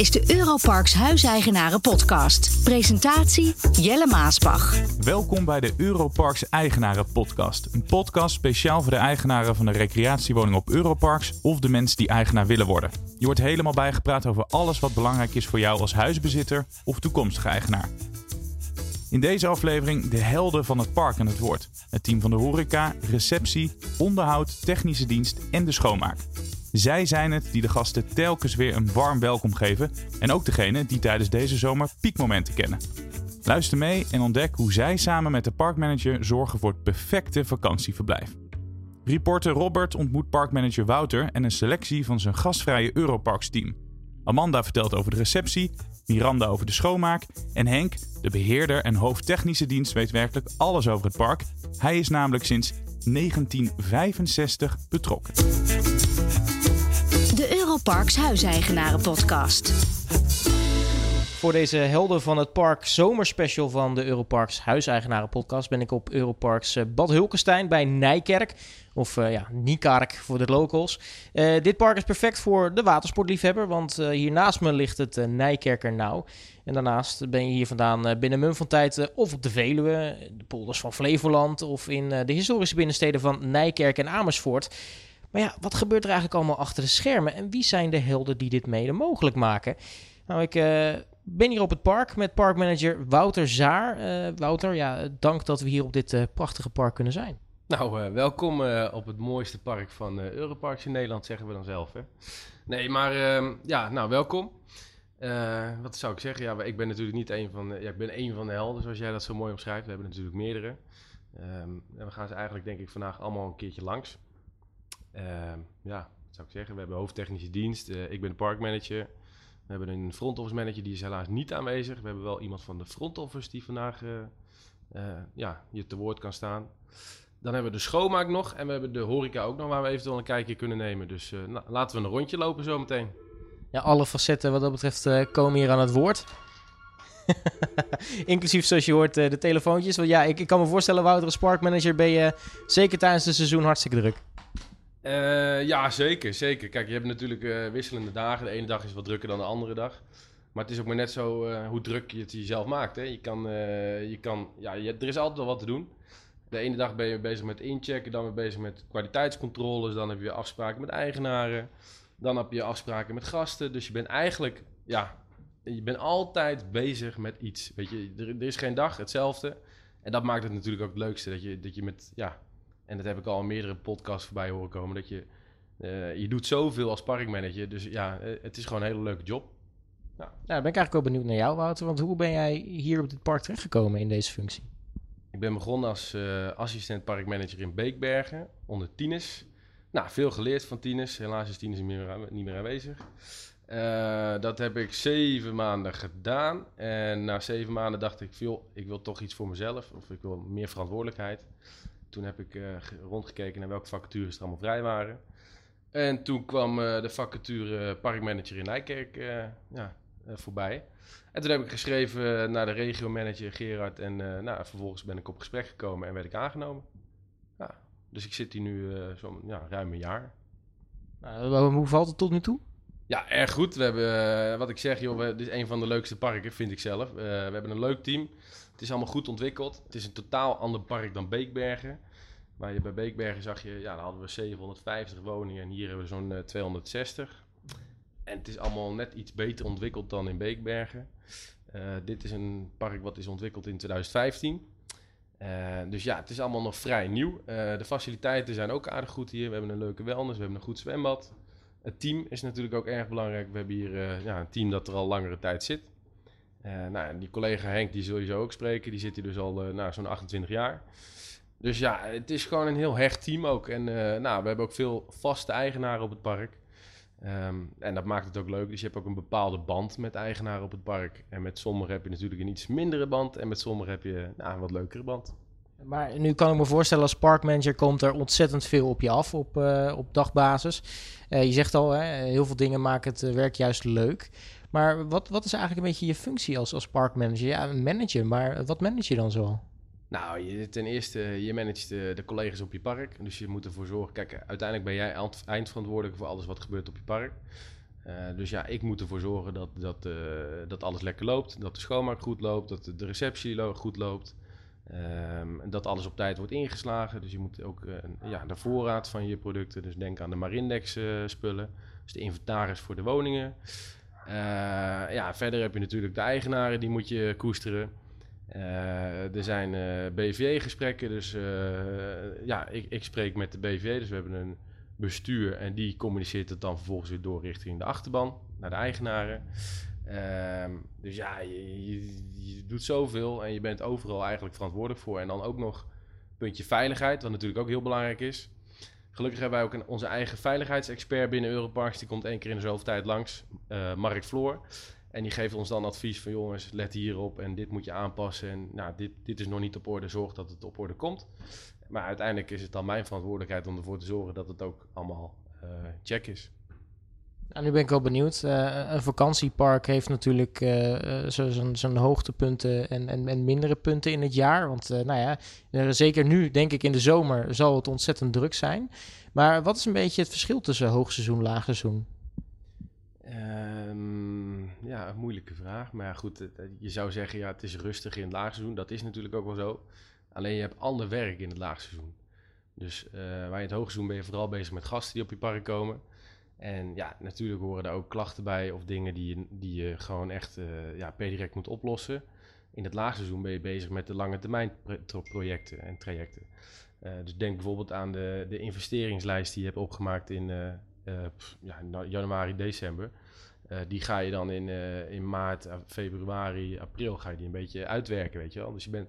is de Europarks Huiseigenaren podcast. Presentatie Jelle Maasbach. Welkom bij de Europarks Eigenaren Podcast. Een podcast speciaal voor de eigenaren van de recreatiewoning op Europarks of de mensen die eigenaar willen worden. Je wordt helemaal bijgepraat over alles wat belangrijk is voor jou als huisbezitter of toekomstige eigenaar. In deze aflevering de helden van het park aan het woord. Het team van de horeca, receptie, onderhoud, technische dienst en de schoonmaak. Zij zijn het die de gasten telkens weer een warm welkom geven en ook degene die tijdens deze zomer piekmomenten kennen. Luister mee en ontdek hoe zij samen met de parkmanager zorgen voor het perfecte vakantieverblijf. Reporter Robert ontmoet parkmanager Wouter en een selectie van zijn gastvrije Europarks team. Amanda vertelt over de receptie, Miranda over de schoonmaak en Henk, de beheerder en hoofdtechnische dienst, weet werkelijk alles over het park. Hij is namelijk sinds 1965 betrokken. De Europarks Huiseigenaren podcast. Voor deze helden van het park zomerspecial van de Europarks Huiseigenaren podcast ben ik op Europarks eh, Bad Hulkenstein bij Nijkerk. Of uh, ja, Niekark voor de locals. Uh, dit park is perfect voor de watersportliefhebber, want hier naast me ligt het Nijkerker Nou. En daarnaast ben je hier vandaan binnen mum van tijd of op de Veluwe, de polders van Flevoland of in de historische binnensteden van Nijkerk en Amersfoort. Maar ja, wat gebeurt er eigenlijk allemaal achter de schermen en wie zijn de helden die dit mede mogelijk maken? Nou, ik ben hier op het park met parkmanager Wouter Zaar. Uh, Wouter, ja, dank dat we hier op dit uh, prachtige park kunnen zijn. Nou, welkom op het mooiste park van Europarks in Nederland, zeggen we dan zelf. Hè? Nee, maar ehm, ja, nou, welkom. wat zou ik zeggen? Ja, ik ben natuurlijk niet een van, ja, ik ben een van de helden, zoals jij dat zo mooi omschrijft. We hebben natuurlijk meerdere. Um, en we gaan ze eigenlijk, denk ik, vandaag allemaal een keertje langs. Ehm, ja, wat zou ik zeggen? We hebben hoofdtechnische dienst. ik ben de parkmanager. We hebben een front office manager die is helaas niet aanwezig. We hebben wel iemand van de front office die vandaag uh, uh, ja, je te woord kan staan. Dan hebben we de schoonmaak nog en we hebben de horeca ook nog waar we eventueel een kijkje kunnen nemen. Dus nou, laten we een rondje lopen zometeen. Ja, alle facetten wat dat betreft komen hier aan het woord. Inclusief, zoals je hoort, de telefoontjes. Want ja, ik, ik, kan me voorstellen, Wouter, als parkmanager ben je zeker tijdens het seizoen hartstikke druk. Uh, ja, zeker, zeker. Kijk, je hebt natuurlijk uh, wisselende dagen. De ene dag is wat drukker dan de andere dag. Maar het is ook maar net zo uh, hoe druk je het jezelf maakt. Hè. Je kan, je kan, ja, je, er is altijd wel wat te doen. De ene dag ben je bezig met inchecken, dan ben je bezig met kwaliteitscontroles. Dan heb je afspraken met eigenaren. Dan heb je afspraken met gasten. Dus je bent eigenlijk, ja, je bent altijd bezig met iets. Weet je, er, er is geen dag hetzelfde. En dat maakt het natuurlijk ook het leukste. Dat je, dat je met, ja, en dat heb ik al in meerdere podcasts voorbij horen komen. Dat je, uh, je doet zoveel als parkmanager. Dus ja, eh, het is gewoon een hele leuke job. Nou, ben ik eigenlijk wel benieuwd naar jou, Wouter. Want hoe ben jij hier op dit park terechtgekomen in deze functie? Ik ben begonnen als uh, assistent parkmanager in Beekbergen, onder Tines. Nou, veel geleerd van Tines. Helaas is Tines niet meer, niet meer aanwezig. Uh, dat heb ik zeven maanden gedaan. En na zeven maanden dacht ik, veel, ik wil toch iets voor mezelf. Of ik wil meer verantwoordelijkheid. Toen heb ik uh, rondgekeken naar welke vacatures er allemaal vrij waren. En toen kwam uh, de vacature parkmanager in Nijkerk uh, ja, voorbij. En toen heb ik geschreven naar de regiomanager Gerard. En nou, vervolgens ben ik op gesprek gekomen en werd ik aangenomen. Ja, dus ik zit hier nu zo'n ja, ruim een jaar. Nou, hoe valt het tot nu toe? Ja, erg goed. We hebben, wat ik zeg, joh, dit is een van de leukste parken, vind ik zelf. we hebben een leuk team. Het is allemaal goed ontwikkeld. Het is een totaal ander park dan Beekbergen. Waar je bij Beekbergen zag je, ja, dan hadden we 750 woningen en hier hebben we zo'n 260. Eh, en het is allemaal net iets beter ontwikkeld dan in Beekbergen. Dit is een park wat is ontwikkeld in 2015. Uh, eh, dus ja, het is allemaal nog vrij nieuw. de faciliteiten zijn ook aardig goed hier. We hebben een leuke wellness, we hebben een goed zwembad. Het team is natuurlijk ook erg belangrijk. We hebben hier ja, een team dat er al langere tijd zit. Uh, nou, die collega Henk, die zul je zo ook spreken. Die zit hier dus al uh, nou, zo'n 28 jaar. Dus ja, het is gewoon een heel hecht team ook. En nou, we hebben ook veel vaste eigenaren op het park. Um, en dat maakt het ook leuk. Dus je hebt ook een bepaalde band met eigenaren op het park. En met sommigen heb je natuurlijk een iets mindere band. En met sommigen heb je nou, een wat leukere band. Maar nu kan ik me voorstellen, als parkmanager komt er ontzettend veel op je af op, op dagbasis. je zegt al, hè, heel veel dingen maken het werk juist leuk. Maar wat, wat is eigenlijk een beetje je functie als, als parkmanager? Ja, een manager, maar wat manage je dan zo? Nou, je, ten eerste, je managt de, de, collega's op je park. Dus je moet ervoor zorgen, kijk, uiteindelijk ben jij eindverantwoordelijk voor alles wat gebeurt op je park. Eh, dus ja, ik moet ervoor zorgen dat, dat, eh, dat alles lekker loopt. Dat de schoonmaak goed loopt, dat de receptie goed loopt. Ehm, dat alles op tijd wordt ingeslagen. Dus je moet ook eh, ja, de voorraad van je producten. Dus denk aan de Marindex eh, spullen. Dus de inventaris voor de woningen. Eh, ja, verder heb je natuurlijk de eigenaren, die moet je koesteren. Er zijn BVA-gesprekken, dus ja, ik, ik spreek met de BVA. Dus we hebben een bestuur en die communiceert het dan vervolgens weer door richting de achterban, naar de eigenaren. Ehm, dus ja, je, doet zoveel en je bent overal eigenlijk verantwoordelijk voor. En dan ook nog puntje veiligheid, wat natuurlijk ook heel belangrijk is. Gelukkig hebben wij ook een, onze eigen veiligheidsexpert binnen Europarks. Die komt één keer in de zoveel tijd langs, eh, Mark Floor. En die geeft ons dan advies van jongens, let hierop en dit moet je aanpassen. En nou, dit, dit is nog niet op orde, zorg dat het op orde komt. Maar uiteindelijk is het dan mijn verantwoordelijkheid om ervoor te zorgen dat het ook allemaal eh, check is. Nou, nu ben ik wel benieuwd. Eh, een vakantiepark heeft natuurlijk eh, eh, zo- zo'n zo'n hoogtepunten en, en, en mindere punten in het jaar. Want eh, nou ja, eh, zeker nu, denk ik in de zomer, zal het ontzettend druk zijn. Maar wat is een beetje het verschil tussen hoogseizoen en laagseizoen? Ehm, ja, een moeilijke vraag. Maar goed, je zou zeggen, ja, het is rustig in het laagseizoen. Dat is natuurlijk ook wel zo. Alleen je hebt ander werk in het laagseizoen. Dus eh waar je het hoogseizoen ben je vooral bezig met gasten die op je park komen. En ja, natuurlijk horen daar ook klachten bij of dingen die je, die je gewoon echt eh, ja, per direct moet oplossen. In het laagseizoen ben je bezig met de lange termijn projecten en trajecten. Eh, dus denk bijvoorbeeld aan de, de investeringslijst die je hebt opgemaakt in eh, ja, januari, december. Die ga je dan in, in maart, februari, april ga je die een beetje uitwerken, weet je wel. Dus je bent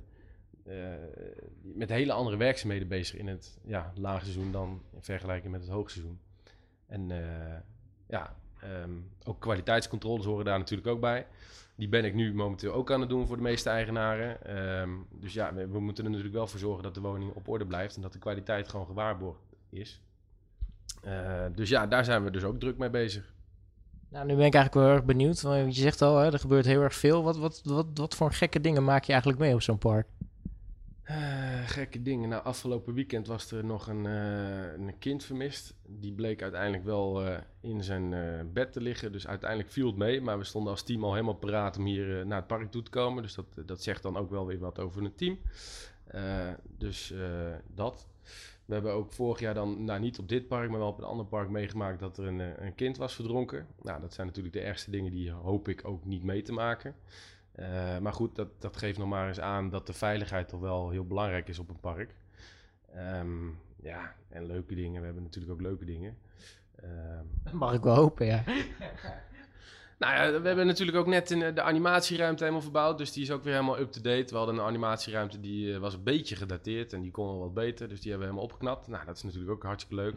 met hele andere werkzaamheden bezig in het ja, laagseizoen dan in vergelijking met het hoogseizoen. En eh, ja, ehm, ook kwaliteitscontroles horen daar natuurlijk ook bij. Die ben ik nu momenteel ook aan het doen voor de meeste eigenaren. Ehm, dus ja, we, moeten er natuurlijk wel voor zorgen dat de woning op orde blijft en dat de kwaliteit gewoon gewaarborgd is. Eh, dus ja, daar zijn we dus ook druk mee bezig. Nou, nu ben ik eigenlijk wel erg benieuwd. Want je zegt al, hè, er gebeurt heel erg veel. Wat, wat, wat, wat voor gekke dingen maak je eigenlijk mee op zo'n park? Eh, gekke dingen. Nou, afgelopen weekend was er nog een, eh, een kind vermist. Die bleek uiteindelijk wel eh, in zijn bed te liggen. Dus uiteindelijk viel het mee. Maar we stonden als team al helemaal paraat om hier naar het park toe te komen. Dus dat, dat zegt dan ook wel weer wat over het team. Dus dat. We hebben ook vorig jaar dan, nou niet op dit park, maar wel op een ander park meegemaakt dat er een, een kind was verdronken. Nou, dat zijn natuurlijk de ergste dingen die hoop ik ook niet mee te maken. Eh, maar goed, dat, dat geeft nog maar eens aan dat de veiligheid toch wel heel belangrijk is op een park. Ehm, ja, en leuke dingen. We hebben natuurlijk ook leuke dingen. Ehm, Mag ik wel hopen, ja. nou ja, we hebben natuurlijk ook net in, eh, de animatieruimte helemaal verbouwd. Dus die is ook weer helemaal up-to-date. We hadden een animatieruimte die eh, was een beetje gedateerd en die kon wel wat beter. Dus die hebben we helemaal opgeknapt. Nou, dat is natuurlijk ook hartstikke leuk.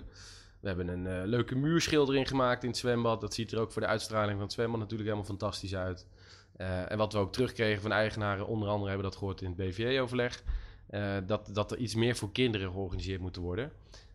We hebben een leuke muurschildering gemaakt in het zwembad. Dat ziet er ook voor de uitstraling van het zwembad natuurlijk helemaal fantastisch uit. Eh, en wat we ook terugkregen van eigenaren, onder andere hebben we dat gehoord in het BVA-overleg, eh, dat, dat er iets meer voor kinderen georganiseerd moet worden.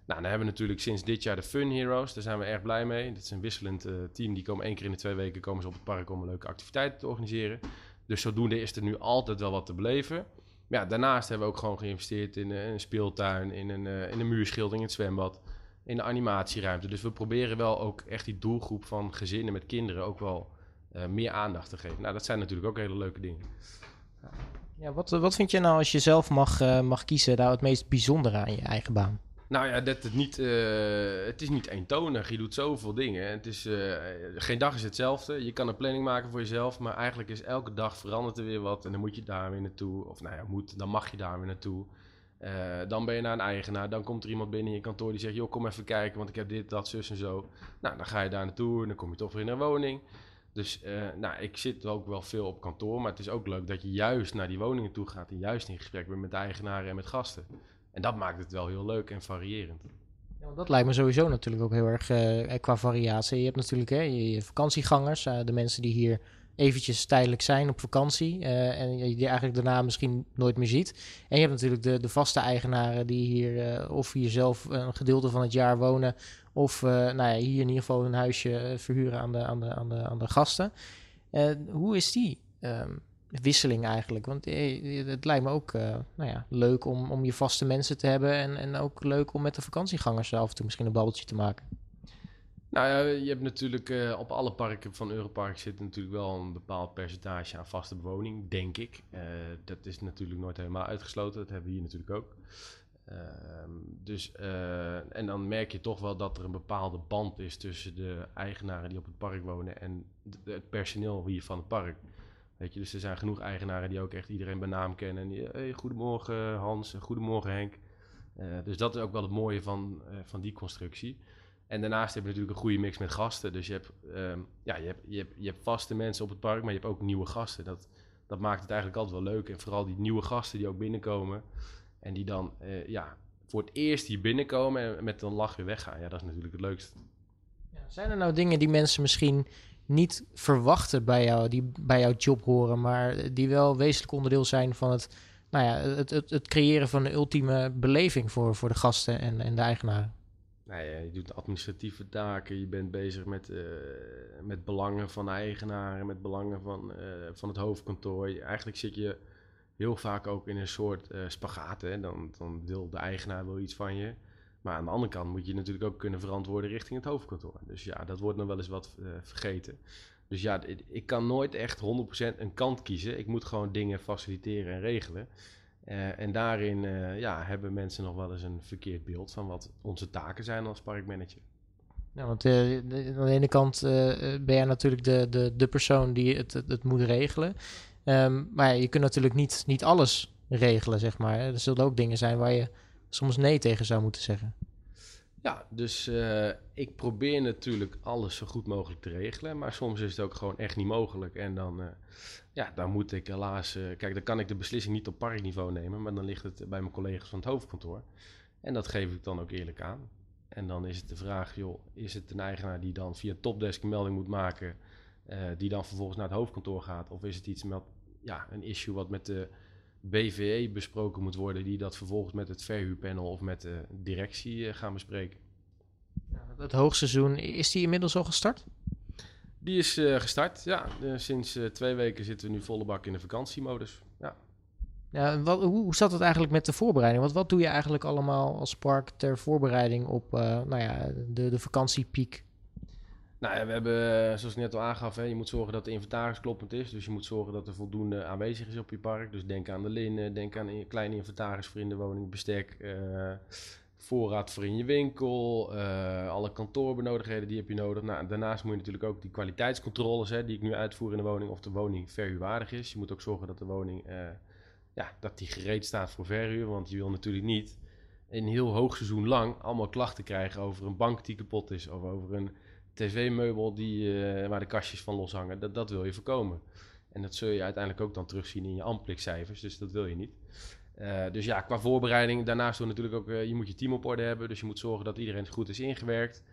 Nou, dan hebben we natuurlijk sinds dit jaar de Fun Heroes. Daar zijn we erg blij mee. Dat is een wisselend eh, team. Die komen één keer in de twee weken komen ze op het park om een leuke activiteit te organiseren. Dus zodoende is er nu altijd wel wat te beleven. Maar ja, daarnaast hebben we ook gewoon geïnvesteerd in een speeltuin, in een, eh, in een muurschildering, in het zwembad, in de animatieruimte. Dus we proberen wel ook echt die doelgroep van gezinnen met kinderen ook wel eh, meer aandacht te geven. Nou, dat zijn natuurlijk ook hele leuke dingen. ja wat, wat vind je nou als je zelf mag, eh, mag kiezen, nou het meest bijzondere aan je eigen baan? Nou ja, dat het, niet, eh, het is niet eentonig. Je doet zoveel dingen. Het is, geen dag is hetzelfde. Je kan een planning maken voor jezelf, maar eigenlijk is elke dag verandert er weer wat. En dan moet je daar weer naartoe. Of nou ja, moet, dan mag je daar weer naartoe. Dan ben je naar een eigenaar. Dan komt er iemand binnen in je kantoor die zegt: Joh, kom even kijken, want ik heb dit, dat, zus en zo. Nou, dan ga je daar naartoe en dan kom je toch weer in een woning. Dus eh, nou, ik zit ook wel veel op kantoor, maar het is ook leuk dat je juist naar die woningen toe gaat en juist in gesprek bent met de eigenaren en met gasten. En dat maakt het wel heel leuk en variërend. Ja, want dat lijkt me sowieso natuurlijk ook heel erg eh, qua variatie. Je hebt natuurlijk hè, je, vakantiegangers, eh, de mensen die hier eventjes tijdelijk zijn op vakantie en je die eigenlijk daarna misschien nooit meer ziet. En je hebt natuurlijk de, de vaste eigenaren die hier of hier zelf een gedeelte van het jaar wonen of eh, nou ja, hier in ieder geval een huisje eh, verhuren aan de, aan de, aan de, aan de gasten. Eh, hoe is die ehm, wisseling eigenlijk? Want het lijkt me ook nou ja, leuk om, om je vaste mensen te hebben en, en ook leuk om met de vakantiegangers af en toe misschien een babbeltje te maken. Nou ja, je hebt natuurlijk op alle parken van Europark zit natuurlijk wel een bepaald percentage aan vaste bewoning, denk ik. Dat is natuurlijk nooit helemaal uitgesloten, dat hebben we hier natuurlijk ook. Ehm, dus, eh, en dan merk je toch wel dat er een bepaalde band is tussen de eigenaren die op het park wonen en het personeel hier van het park. Weet je, dus er zijn genoeg eigenaren die ook echt iedereen bij naam kennen. En hey, goedemorgen Hans, goedemorgen Henk. Eh, dus dat is ook wel het mooie van, eh, van die constructie. En daarnaast heb je natuurlijk een goede mix met gasten. Dus je hebt, ehm, ja, je, hebt, je, hebt, je hebt vaste mensen op het park, maar je hebt ook nieuwe gasten. Dat, dat maakt het eigenlijk altijd wel leuk. En vooral die nieuwe gasten die ook binnenkomen. En die dan eh, ja, voor het eerst hier binnenkomen en met een lach weer weggaan. Ja, dat is natuurlijk het leukste. Ja, zijn er nou dingen die mensen misschien niet verwachten bij jou, die bij jouw job horen, maar die wel wezenlijk onderdeel zijn van het, nou ja, het, het, het creëren van de ultieme beleving voor, voor de gasten en, en de eigenaren? Nou ja, je doet administratieve taken, je bent bezig met, eh, met belangen van eigenaren, met belangen van, eh, van het hoofdkantoor. Eigenlijk zit je heel vaak ook in een soort eh spagaat. Hè? Dan, dan wil de eigenaar wel iets van je. Maar aan de andere kant moet je natuurlijk ook kunnen verantwoorden richting het hoofdkantoor. Dus ja, dat wordt nog wel eens wat eh, vergeten. Dus ja, ik- kan nooit echt 100% een kant kiezen. Ik moet gewoon dingen faciliteren en regelen. Eh, en daarin ja, hebben mensen nog wel eens een verkeerd beeld van wat onze taken zijn als parkmanager. Ja, want aan de ene kant ben jij natuurlijk de, de, de persoon die het, het moet regelen. Ehm, maar je kunt natuurlijk niet, niet alles regelen, zeg maar. Er zullen ook dingen zijn waar je soms nee tegen zou moeten zeggen. Ja, dus eh, ik probeer natuurlijk alles zo goed mogelijk te regelen. Maar soms is het ook gewoon echt niet mogelijk. En dan, eh, ja, dan moet ik helaas... eh, kijk, dan kan ik de beslissing niet op parkniveau nemen. Maar dan ligt het bij mijn collega's van het hoofdkantoor. En dat geef ik dan ook eerlijk aan. En dan is het de vraag, joh, is het een eigenaar die dan via topdesk een melding moet maken... eh, die dan vervolgens naar het hoofdkantoor gaat? Of is het iets met ja, een issue wat met de BVE besproken moet worden... die dat vervolgens met het verhuurpanel of met de directie eh, gaan bespreken? Het hoogseizoen, is die inmiddels al gestart? Die is eh, gestart, ja. Sinds twee weken zitten we nu volle bak in de vakantiemodus. Ja. Ja, wat, hoe, hoe zat het eigenlijk met de voorbereiding? Want wat doe je eigenlijk allemaal als park ter voorbereiding op nou ja, de, de vakantiepiek? Nou ja, we hebben, eh, zoals ik net al aangaf, hè, je moet zorgen dat de inventaris kloppend is. Dus je moet zorgen dat er voldoende aanwezig is op je park. Dus denk aan de linnen, denk aan kleine inventaris voor in de woning, bestek, eh, voorraad voor in je winkel, eh, alle kantoorbenodigdheden die heb je nodig. Nou, daarnaast moet je natuurlijk ook die kwaliteitscontroles hè, die ik nu uitvoer in de woning, of de woning verhuurwaardig is. Je moet ook zorgen dat de woning eh, ja, dat die gereed staat voor verhuur, want je wil natuurlijk niet een heel hoogseizoen lang allemaal klachten krijgen over een bank die kapot is of over een tv-meubel die, eh, waar de kastjes van loshangen. Dat, dat wil je voorkomen. En dat zul je uiteindelijk ook dan terugzien in je amplikcijfers, dus dat wil je niet. Eh, dus ja, qua voorbereiding, daarnaast doen natuurlijk ook, eh, je moet je team op orde hebben, dus je moet zorgen dat iedereen goed is ingewerkt.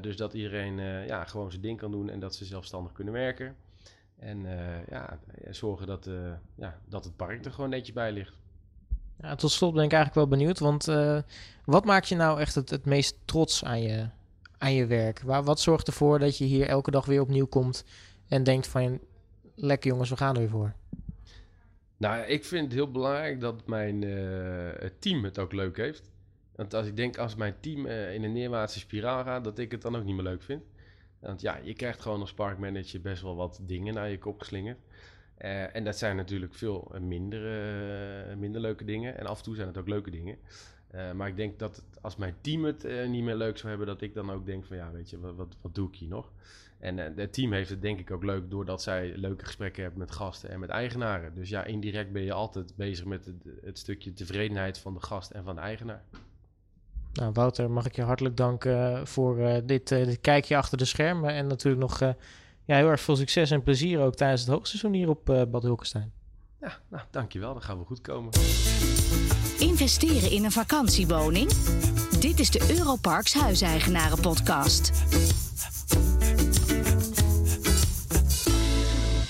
Dus dat iedereen ja, gewoon zijn ding kan doen en dat ze zelfstandig kunnen werken. En ja, zorgen dat, ja, dat het park er gewoon netjes bij ligt. Ja, tot slot ben ik eigenlijk wel benieuwd, want wat maakt je nou echt het, het meest trots aan je, aan je werk? Wat zorgt ervoor dat je hier elke dag weer opnieuw komt en denkt van, lekker jongens, we gaan er weer voor? Nou, ik vind het heel belangrijk dat mijn eh, team het ook leuk heeft. Want als ik denk, als mijn team eh, in een neerwaartse spiraal gaat, dat ik het dan ook niet meer leuk vind. Want ja, je krijgt gewoon als parkmanager best wel wat dingen naar je kop geslingerd. Eh, en dat zijn natuurlijk veel minder, minder leuke dingen. En af en toe zijn het ook leuke dingen. Eh, maar ik denk dat het, als mijn team het eh, niet meer leuk zou hebben, dat ik dan ook denk van ja, weet je, wat, wat, wat doe ik hier nog? En eh, het team heeft het denk ik ook leuk doordat zij leuke gesprekken hebben met gasten en met eigenaren. Dus ja, indirect ben je altijd bezig met het, het stukje tevredenheid van de gast en van de eigenaar. Nou, Wouter, mag ik je hartelijk danken voor dit, dit kijkje achter de schermen. En natuurlijk nog ja, heel erg veel succes en plezier ook tijdens het hoogseizoen hier op Bad Hulkenstein. Ja, nou, dankjewel. Dan gaan we goed komen. Investeren in een vakantiewoning? Dit is de Europarks Huiseigenaren Podcast.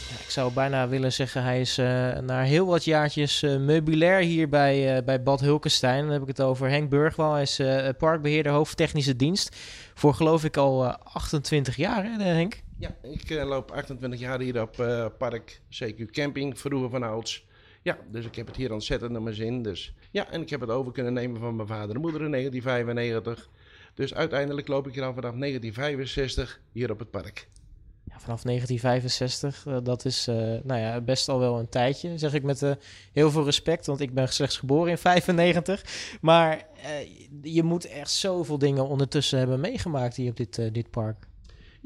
Ja, ik zou bijna willen zeggen, hij is eh na heel wat jaartjes eh, meubilair hier bij, eh, bij Bad Hulkenstein. Dan heb ik het over Henk Burgwal. Hij is eh, parkbeheerder hoofdtechnische dienst. Voor geloof ik al eh, 28 jaar, hè, Henk? Ja, ik loop 28 jaar hier op eh, park CQ Camping, vroeger van ouds. Ja, dus ik heb het hier ontzettend naar mijn zin. Dus ja, en ik heb het over kunnen nemen van mijn vader en moeder in 1995. Dus uiteindelijk loop ik hier al vanaf 1965 hier op het park. Ja, vanaf 1965, uh, dat is uh, nou ja, best al wel een tijdje, zeg ik met uh, heel veel respect, want ik ben slechts geboren in 95. Maar je moet echt zoveel dingen ondertussen hebben meegemaakt hier op dit, dit park.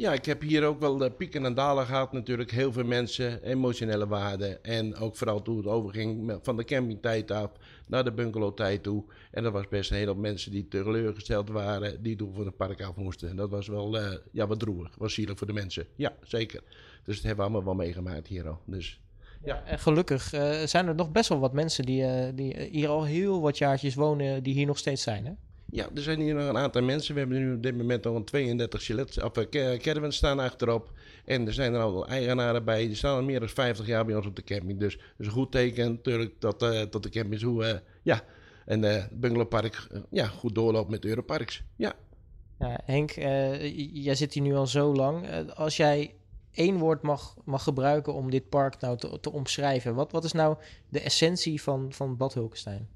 Ja, ik heb hier ook wel de pieken en dalen gehad natuurlijk. Heel veel mensen, emotionele waarden. En ook vooral toen het overging van de campingtijd af naar de bungalowtijd toe. En er was best een hele hoop mensen die teleurgesteld waren, die toen voor het park af moesten. En dat was wel uh, ja, wat droevig, was zielig voor de mensen. Ja, zeker. Dus dat hebben we allemaal wel meegemaakt hier al. Dus, ja. En gelukkig uh, zijn er nog best wel wat mensen die, die hier al heel wat jaartjes wonen, die hier nog steeds zijn, hè? Ja, er zijn hier nog een aantal mensen. We hebben nu op dit moment al een 32 Gillette, of, uh, caravans staan achterop. En er zijn er al eigenaren bij. Die staan al meer dan 50 jaar bij ons op de camping. Dus dat is een goed teken natuurlijk dat, uh, dat de camping zo... Uh, ja, en uh, Bungalowpark ja, goed doorloopt met Europarks. Ja. ja Henk, jij zit hier nu al zo lang. als jij één woord mag, mag gebruiken om dit park nou te, te omschrijven... Wat, wat is nou de essentie van, van Bad Hulkenstein?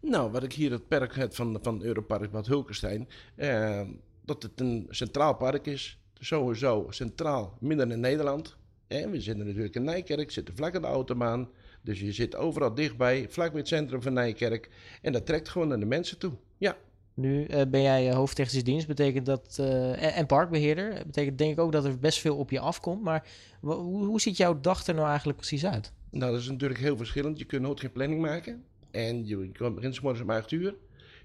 Nou, wat ik hier het park heb van, van Europark Bad Hulkenstein, eh, dat het een centraal park is. Sowieso centraal, midden in Nederland. En we zitten natuurlijk in Nijkerk, zitten vlak aan de autobaan. Dus je zit overal dichtbij, vlak bij het centrum van Nijkerk. En dat trekt gewoon naar de mensen toe. Ja. Nu uh, ben jij hoofdtechnische dienst, betekent dat, uh, en, en, parkbeheerder. betekent denk ik ook dat er best veel op je afkomt. Maar hoe, hoe ziet jouw dag er nou eigenlijk precies uit? Nou, dat is natuurlijk heel verschillend. Je kunt nooit geen planning maken. En je, begint morgens om 8 uur.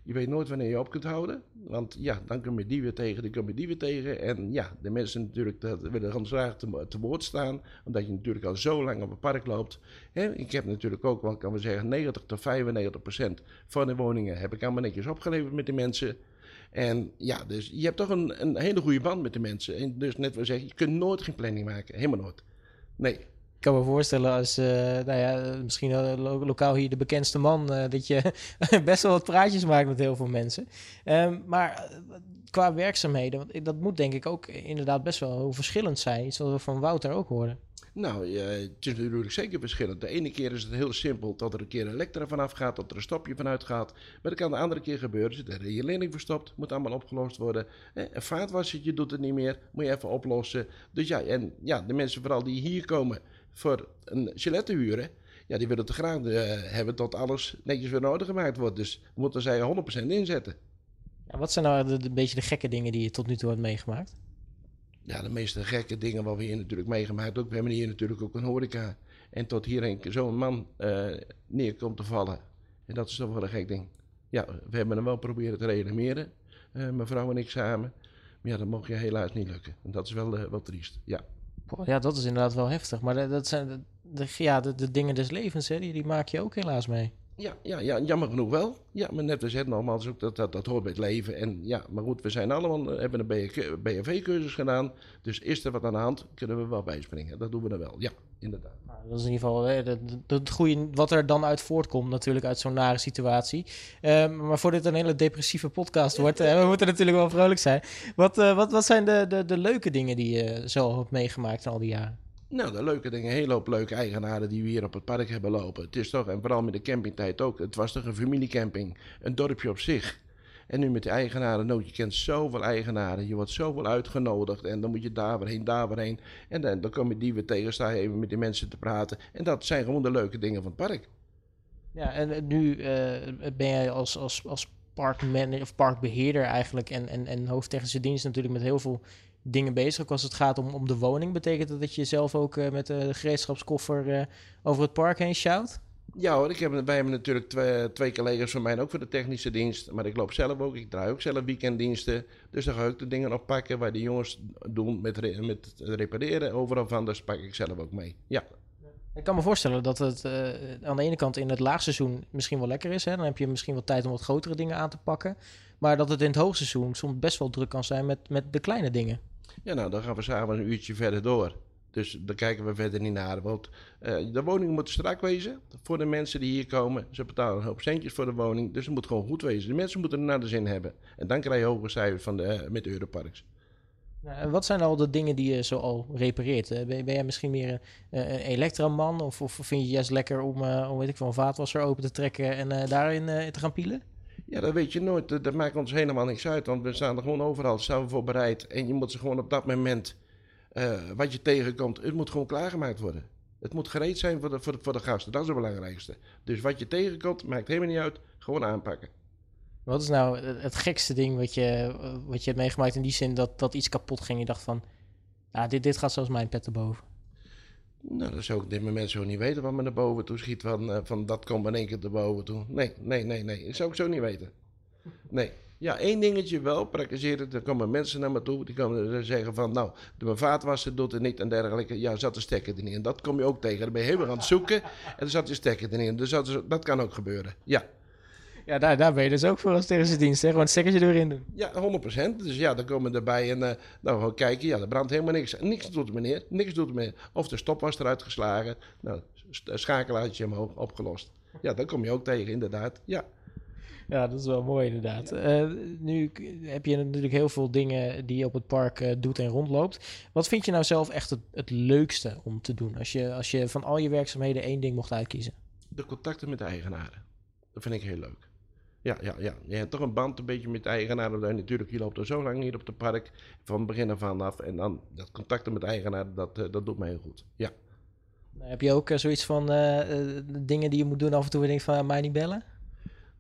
Je weet nooit wanneer je op kunt houden. Want ja, dan kom je die weer tegen, dan kom je die weer tegen. En ja, de mensen natuurlijk dat willen gewoon graag te, te woord staan. Omdat je natuurlijk al zo lang op het park loopt. ik heb natuurlijk ook, wat kan we zeggen, 90 tot 95 procent van de woningen heb ik allemaal netjes opgeleverd met de mensen. En ja, dus je hebt toch een, een hele goede band met de mensen. En dus net wat zeg, je kunt nooit geen planning maken. Helemaal nooit. Nee kan me voorstellen als, uh, nou ja, misschien lo lokaal hier de bekendste man, uh, dat je best wel wat praatjes maakt met heel veel mensen. Um, maar eh, qua werkzaamheden, dat moet denk ik ook inderdaad best wel verschillend zijn. Wat we van Wouter ook horen. Nou, ja, het is natuurlijk zeker verschillend. De ene keer is het heel simpel dat er een keer een elektra vanaf gaat, dat er een stopje vanuit gaat. Maar dat kan de andere keer gebeuren. Zit er je leerling verstopt, moet allemaal opgelost worden. Een vaatwassertje doet het niet meer, moet je even oplossen. Dus ja, en ja, de mensen vooral die hier komen, voor een chalet te huren, ja, die willen het graag uh, hebben tot alles netjes weer nodig gemaakt wordt. Dus moeten zij 100% inzetten. Ja, wat zijn nou de, de, beetje de gekke dingen die je tot nu toe hebt meegemaakt? Ja, de meeste gekke dingen wat we hier natuurlijk meegemaakt. Ook, we hebben hier natuurlijk ook een horeca. En tot hierheen zo'n man uh, neerkomt te vallen. En dat is toch wel een gek ding. Ja, we hebben hem wel proberen te reanimeren. Uh, mevrouw en ik samen. Maar ja, dat mocht je helaas niet lukken. En dat is wel, uh, wel triest, ja. Ja, dat is inderdaad wel heftig. Maar dat zijn de, ja, de, de dingen des levens, hè, die, die maak je ook helaas mee. Ja, ja, ja, jammer genoeg wel. Ja, maar net als het nogmaals, ook dat, dat, dat hoort bij het leven. En ja, maar goed, we zijn allemaal, eh, hebben een BFV-cursus gedaan. Dus is er wat aan de hand, kunnen we wel bijspringen. Dat doen we dan wel, ja, inderdaad. Nou, dat is in ieder geval het goede wat er dan uit voortkomt, natuurlijk uit zo'n nare situatie. Um, maar voordat dit een hele depressieve podcast wordt, we moeten natuurlijk wel vrolijk zijn. Wat, uh, wat, wat zijn de, de, de leuke dingen die je zo hebt meegemaakt in al die jaren? Nou, de leuke dingen, een hele hoop leuke eigenaren die we hier op het park hebben lopen. Het is toch, en vooral met de campingtijd ook, het was toch een familiecamping, een dorpje op zich. En nu met de eigenaren, nou, je kent zoveel eigenaren, je wordt zoveel uitgenodigd en dan moet je daar weer heen, daar weer heen. En dan, dan kom je die weer tegen, sta je even met die mensen te praten. En dat zijn gewoon de leuke dingen van het park. Ja, en nu uh, ben jij als, als, als parkmanager of parkbeheerder eigenlijk en, en, en hoofdtechnische dienst natuurlijk met heel veel dingen bezig. Ook als het gaat om, om de woning, betekent dat dat je zelf ook uh, met de gereedschapskoffer uh, over het park heen sjouwt? Ja hoor, ik heb, wij hebben natuurlijk twee, twee collega's van mij ook voor de technische dienst. Maar ik loop zelf ook, ik draai ook zelf weekenddiensten. Dus dan ga ik de dingen oppakken waar de jongens doen met, met repareren overal van. Dus pak ik zelf ook mee, ja. Ik kan me voorstellen dat het uh, aan de ene kant in het laagseizoen misschien wel lekker is. Hè? Dan heb je misschien wat tijd om wat grotere dingen aan te pakken. Maar dat het in het hoogseizoen soms best wel druk kan zijn met, met de kleine dingen. Ja, nou, dan gaan we samen een uurtje verder door. Dus daar kijken we verder niet naar. Want uh, de woning moet strak wezen voor de mensen die hier komen. Ze betalen een hoop centjes voor de woning. Dus het moet gewoon goed wezen. De mensen moeten er naar de zin hebben. En dan krijg je hoge cijfers van de, uh, met de Europarks. Nou, wat zijn al de dingen die je zo al repareert? Ben, ben jij misschien meer een, een elektraman? Of, of vind je juist lekker om, uh, om weet ik, een vaatwasser open te trekken en daarin te gaan pielen? Ja, dat weet je nooit. Dat, maakt ons helemaal niks uit, want we staan er gewoon overal, staan voor bereid. En je moet ze gewoon op dat moment, eh, wat je tegenkomt, het moet gewoon klaargemaakt worden. Het moet gereed zijn voor de, voor, de, gasten, dat is het belangrijkste. Dus wat je tegenkomt, maakt helemaal niet uit, gewoon aanpakken. Wat is nou het gekste ding wat je, wat je hebt meegemaakt in die zin dat, dat iets kapot ging? Je dacht van, ah, dit, dit gaat zoals mijn pet erboven. Nou, dat zou ik dit moment zo niet weten wat me naar boven toe schiet. Van, eh, van dat komt in één keer naar boven toe. Nee, nee, nee, nee. Dat zou ik zo niet weten. Nee. Ja, één dingetje wel, praktiseren. Er komen mensen naar me toe, die komen zeggen van... Nou, de vaatwasser doet het niet en dergelijke. Ja, zat de stekker er niet in. Dat kom je ook tegen. Dan ben je helemaal aan het zoeken en er zat de stekker er niet in. Dus dat, dat kan ook gebeuren. Ja. Ja, daar, daar ben je dus ook voor als zijn dienst. Hè? Gewoon het stekkertje erin doen. Ja, 100%. Dus ja, dan komen we erbij en eh nou, gewoon kijken. Ja, er brandt helemaal niks. Niks doet het meneer. Niks doet het meneer. Of de stop was eruit geslagen. Nou, st- schakelaartje omhoog, opgelost. Ja, dan kom je ook tegen, inderdaad. Ja. Ja, dat is wel mooi inderdaad. Eh, nu heb je natuurlijk heel veel dingen die je op het park eh, doet en rondloopt. Wat vind je nou zelf echt het, het leukste om te doen? Als je, als je van al je werkzaamheden één ding mocht uitkiezen. De contacten met de eigenaren. Dat vind ik heel leuk. Ja, ja, ja. Je hebt toch een band een beetje met de eigenaren. Want Natuurlijk, je loopt er zo lang hier op het park. Van begin af aan af. En dan dat contacten met de eigenaren, dat, eh, dat doet mij heel goed. Ja. Nou, heb je ook eh, zoiets van eh, dingen die je moet doen af en toe en denkt van "Ah, mij niet bellen?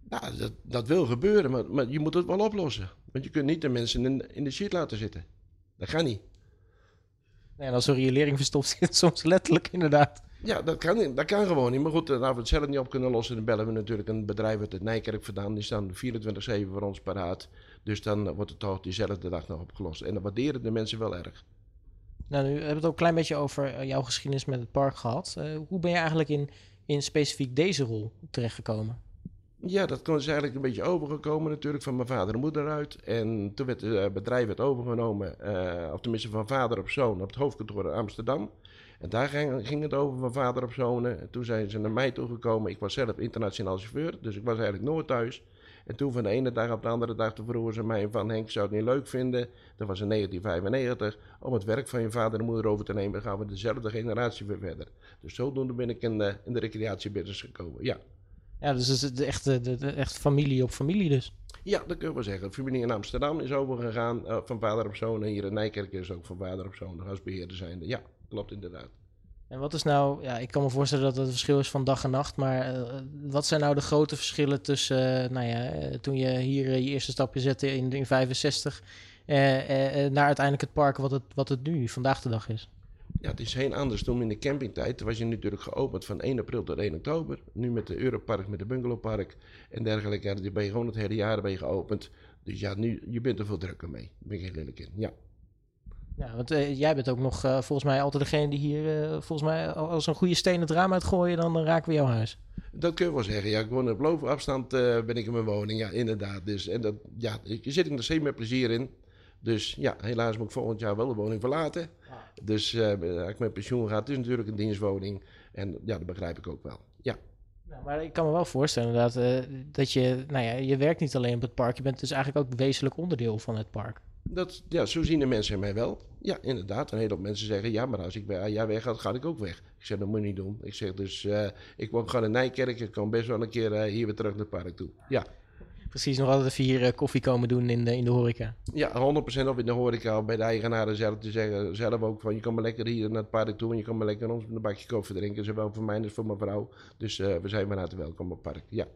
Nou, dat, dat wil gebeuren, maar, maar je moet het wel oplossen. Want je kunt niet de mensen in, in de shit laten zitten. Dat gaat niet. Nee, en als een riolering verstopt zit, soms letterlijk inderdaad. Ja, dat kan, dat kan gewoon niet. Maar goed, eh, nou we het zelf niet op kunnen lossen, dan bellen we natuurlijk een bedrijf uit het Nijkerk vandaan. Die staan 24-7 voor ons paraat. Dus dan wordt het toch diezelfde dag nog opgelost. En dat waarderen de mensen wel erg. Nou, nu hebben we het ook een klein beetje over eh, jouw geschiedenis met het park gehad. Eh, hoe ben je eigenlijk in, in specifiek deze rol terechtgekomen? Ja, dat is eigenlijk een beetje overgekomen natuurlijk van mijn vader en moeder uit. En toen werd het eh, bedrijf werd overgenomen, eh, of tenminste van vader op zoon, op het hoofdkantoor in Amsterdam. En daar ging, ging het over van vader op zoon. En toen zijn ze naar mij toegekomen. Ik was zelf internationaal chauffeur, dus ik was eigenlijk nooit thuis. En toen van de ene dag op de andere dag vroegen ze mij van Henk, zou het niet leuk vinden? Dat was in 1995, om het werk van je vader en moeder over te nemen. Gaan we dezelfde generatie weer verder. Dus zodoende ben ik in, de in de recreatiebusiness gekomen, ja. Ja, dus het is de echte, de, de, echt familie op familie dus. Ja, dat kunnen we zeggen. De familie in Amsterdam is overgegaan eh, van vader op zoon. En hier in Nijkerk is ook van vader op zoon, de gasbeheerder zijnde. Ja, klopt inderdaad. En wat is nou, ja, ik kan me voorstellen dat het verschil is van dag en nacht, maar eh, wat zijn nou de grote verschillen tussen, eh, nou ja, eh, toen je hier je eerste stapje zette in, in 65, eh, eh, eh, naar uiteindelijk het park wat het, wat het nu vandaag de dag is? Ja, het is heel anders. Toen in de campingtijd was je natuurlijk geopend van 1 april tot 1 oktober. Nu met de Europark, met de bungalowpark en dergelijke. Die ben je gewoon het hele jaar ben je geopend. Dus ja, nu, je bent er veel drukker mee. Ben ik heel eerlijk in. Ja. Ja, want eh, jij bent ook nog eh, volgens mij altijd degene die hier, eh, volgens mij, als een goede steen het raam uitgooien, dan, dan raken we jouw huis. Dat kun je wel zeggen. Ja, ik woon op loopafstand ben ik in mijn woning. Ja, inderdaad. Dus, en dat, ja, ik zit er nog steeds met plezier in. Dus ja, helaas moet ik volgend jaar wel de woning verlaten. Dus als ik met pensioen ga, het is natuurlijk een dienstwoning. En ja, dat begrijp ik ook wel. Ja, Nou, maar ik kan me wel voorstellen inderdaad dat je, nou ja, je werkt niet alleen op het park, je bent dus eigenlijk ook wezenlijk onderdeel van het park. Dat, ja, zo zien de mensen mij wel. Ja, inderdaad. Een hele hoop mensen zeggen, ja, maar als ik bij jij weg ga, ga ik ook weg. Ik zeg, dat moet je niet doen. Ik zeg dus, eh, ik woon gewoon in Nijkerk. Ik kan best wel een keer eh, hier weer terug naar het park toe. Ja, Precies, nog altijd even hier eh, koffie komen doen in de, in de horeca. ja 100% of in de horeca of bij de eigenaren zelf te zeggen. Zelf ook van, je kan maar lekker hier naar het park toe. En je kan maar lekker ons een bakje koffie drinken. Zowel voor mij als voor mijn vrouw. Dus we zijn van harte welkom op het park. Ja.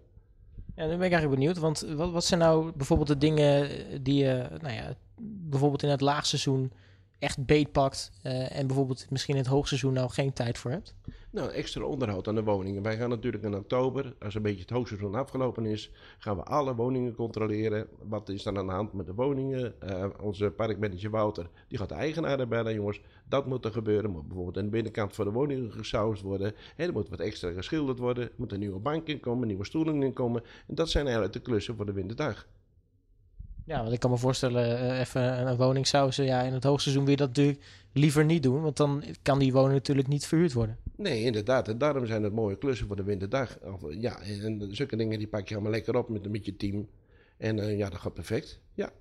Ja, nu ben ik eigenlijk benieuwd, want wat, wat zijn nou bijvoorbeeld de dingen die je, nou ja, bijvoorbeeld in het laagseizoen echt beetpakt eh, en bijvoorbeeld misschien in het hoogseizoen nou geen tijd voor hebt? Nou, extra onderhoud aan de woningen. Wij gaan natuurlijk in oktober, als een beetje het hoogseizoen afgelopen is, gaan we alle woningen controleren. Wat is dan aan de hand met de woningen? Eh, onze parkmanager Wouter, die gaat de eigenaren bellen, jongens. Dat moet er gebeuren. Moet bijvoorbeeld aan de binnenkant van de woningen gesausd worden. Er moet wat extra geschilderd worden. Er moet een nieuwe bank in komen, nieuwe stoelen in komen. En dat zijn eigenlijk de klussen voor de winterdag. Ja, want ik kan me voorstellen, eh, even een, woning sausen, ja, in het hoogseizoen wil je dat natuurlijk liever niet doen, want dan kan die woning natuurlijk niet verhuurd worden. Nee, inderdaad. En daarom zijn het mooie klussen voor de winterdag. Ja, en zulke dingen die pak je allemaal lekker op met, met je team. En eh, ja, dat gaat perfect. Ja.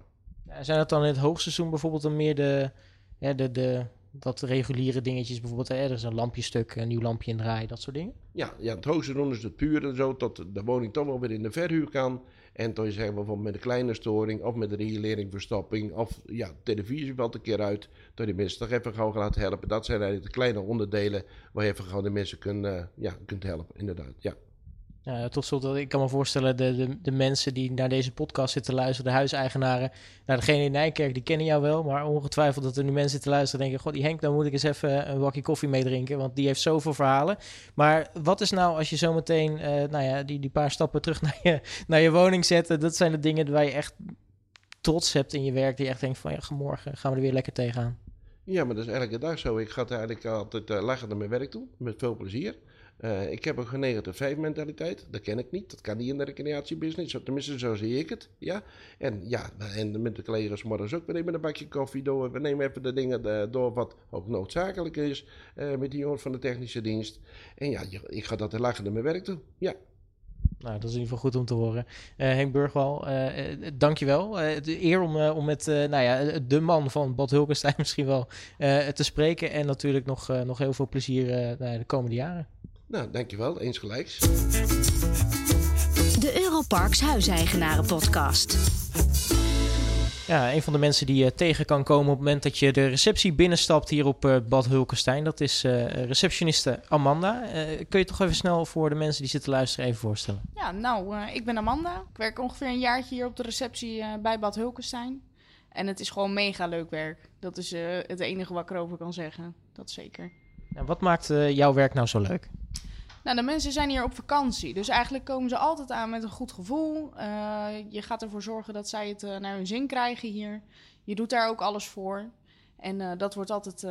Zijn dat dan in het hoogseizoen bijvoorbeeld dan meer de, ja, de, de wat reguliere dingetjes, bijvoorbeeld eh, er is een lampjestuk, een nieuw lampje in rij, dat soort dingen? Ja, ja, het hoogseizoen is het puur en zo, tot de woning toch wel weer in de verhuur kan. En toen je zegt bijvoorbeeld met een kleine storing of met een riolering verstopping of ja, televisie valt een keer uit, dat die mensen toch even gauw gaat helpen. Dat zijn eigenlijk de kleine onderdelen waar je even gauw de mensen kunt, uh, ja, kunt helpen, inderdaad. Ja. Ja, tot slot, ik kan me voorstellen, de, de, de mensen die naar deze podcast zitten luisteren, de huiseigenaren, nou, degene in Nijkerk, die kennen jou wel, maar ongetwijfeld dat er nu mensen zitten luisteren denken, god, die Henk, dan moet ik eens even een bakje koffie meedrinken, want die heeft zoveel verhalen. Maar wat is nou, als je zometeen, uh, nou ja, die, die paar stappen terug naar je, naar je woning zetten, dat zijn de dingen waar je echt trots hebt in je werk, die echt denkt van, ja, morgen gaan we er weer lekker tegenaan. Ja, maar dat is elke dag zo. Ik ga eigenlijk altijd uh, naar mijn werk toe, met veel plezier. Uh, ik heb een genegen 5 mentaliteit. Dat ken ik niet. Dat kan niet in de recreatiebusiness. Tenminste, zo zie ik het. Ja? En ja, en met de collega's morgens ook. We nemen een bakje koffie door. We nemen even de dingen door wat ook noodzakelijk is. Uh, met die jongens van de technische dienst. En ja, ik ga dat lachen naar mijn werk toe. Ja. Nou, dat is in ieder geval goed om te horen. Henk Burgwal, dankjewel. Uh, de eer om, om met nou ja, de man van Bad Hulkenstein misschien wel te spreken. En natuurlijk nog, nog heel veel plezier de komende jaren. Nou, dankjewel. Eens gelijks. De Europarks Huiseigenaren Podcast. Ja, een van de mensen die je tegen kan komen op het moment dat je de receptie binnenstapt hier op uh, Bad Hulkenstein, dat is uh, receptioniste Amanda. Uh, kun je toch even snel voor de mensen die zitten luisteren even voorstellen? Ja, nou, ik ben Amanda. Ik werk ongeveer een jaartje hier op de receptie bij Bad Hulkenstein. En het is gewoon mega leuk werk. Dat is het enige wat ik erover kan zeggen. Dat zeker. En wat maakt jouw werk nou zo leuk? Nou, de mensen zijn hier op vakantie. Dus eigenlijk komen ze altijd aan met een goed gevoel. Uh, je gaat ervoor zorgen dat zij het uh, naar hun zin krijgen hier. Je doet daar ook alles voor. En uh, dat wordt altijd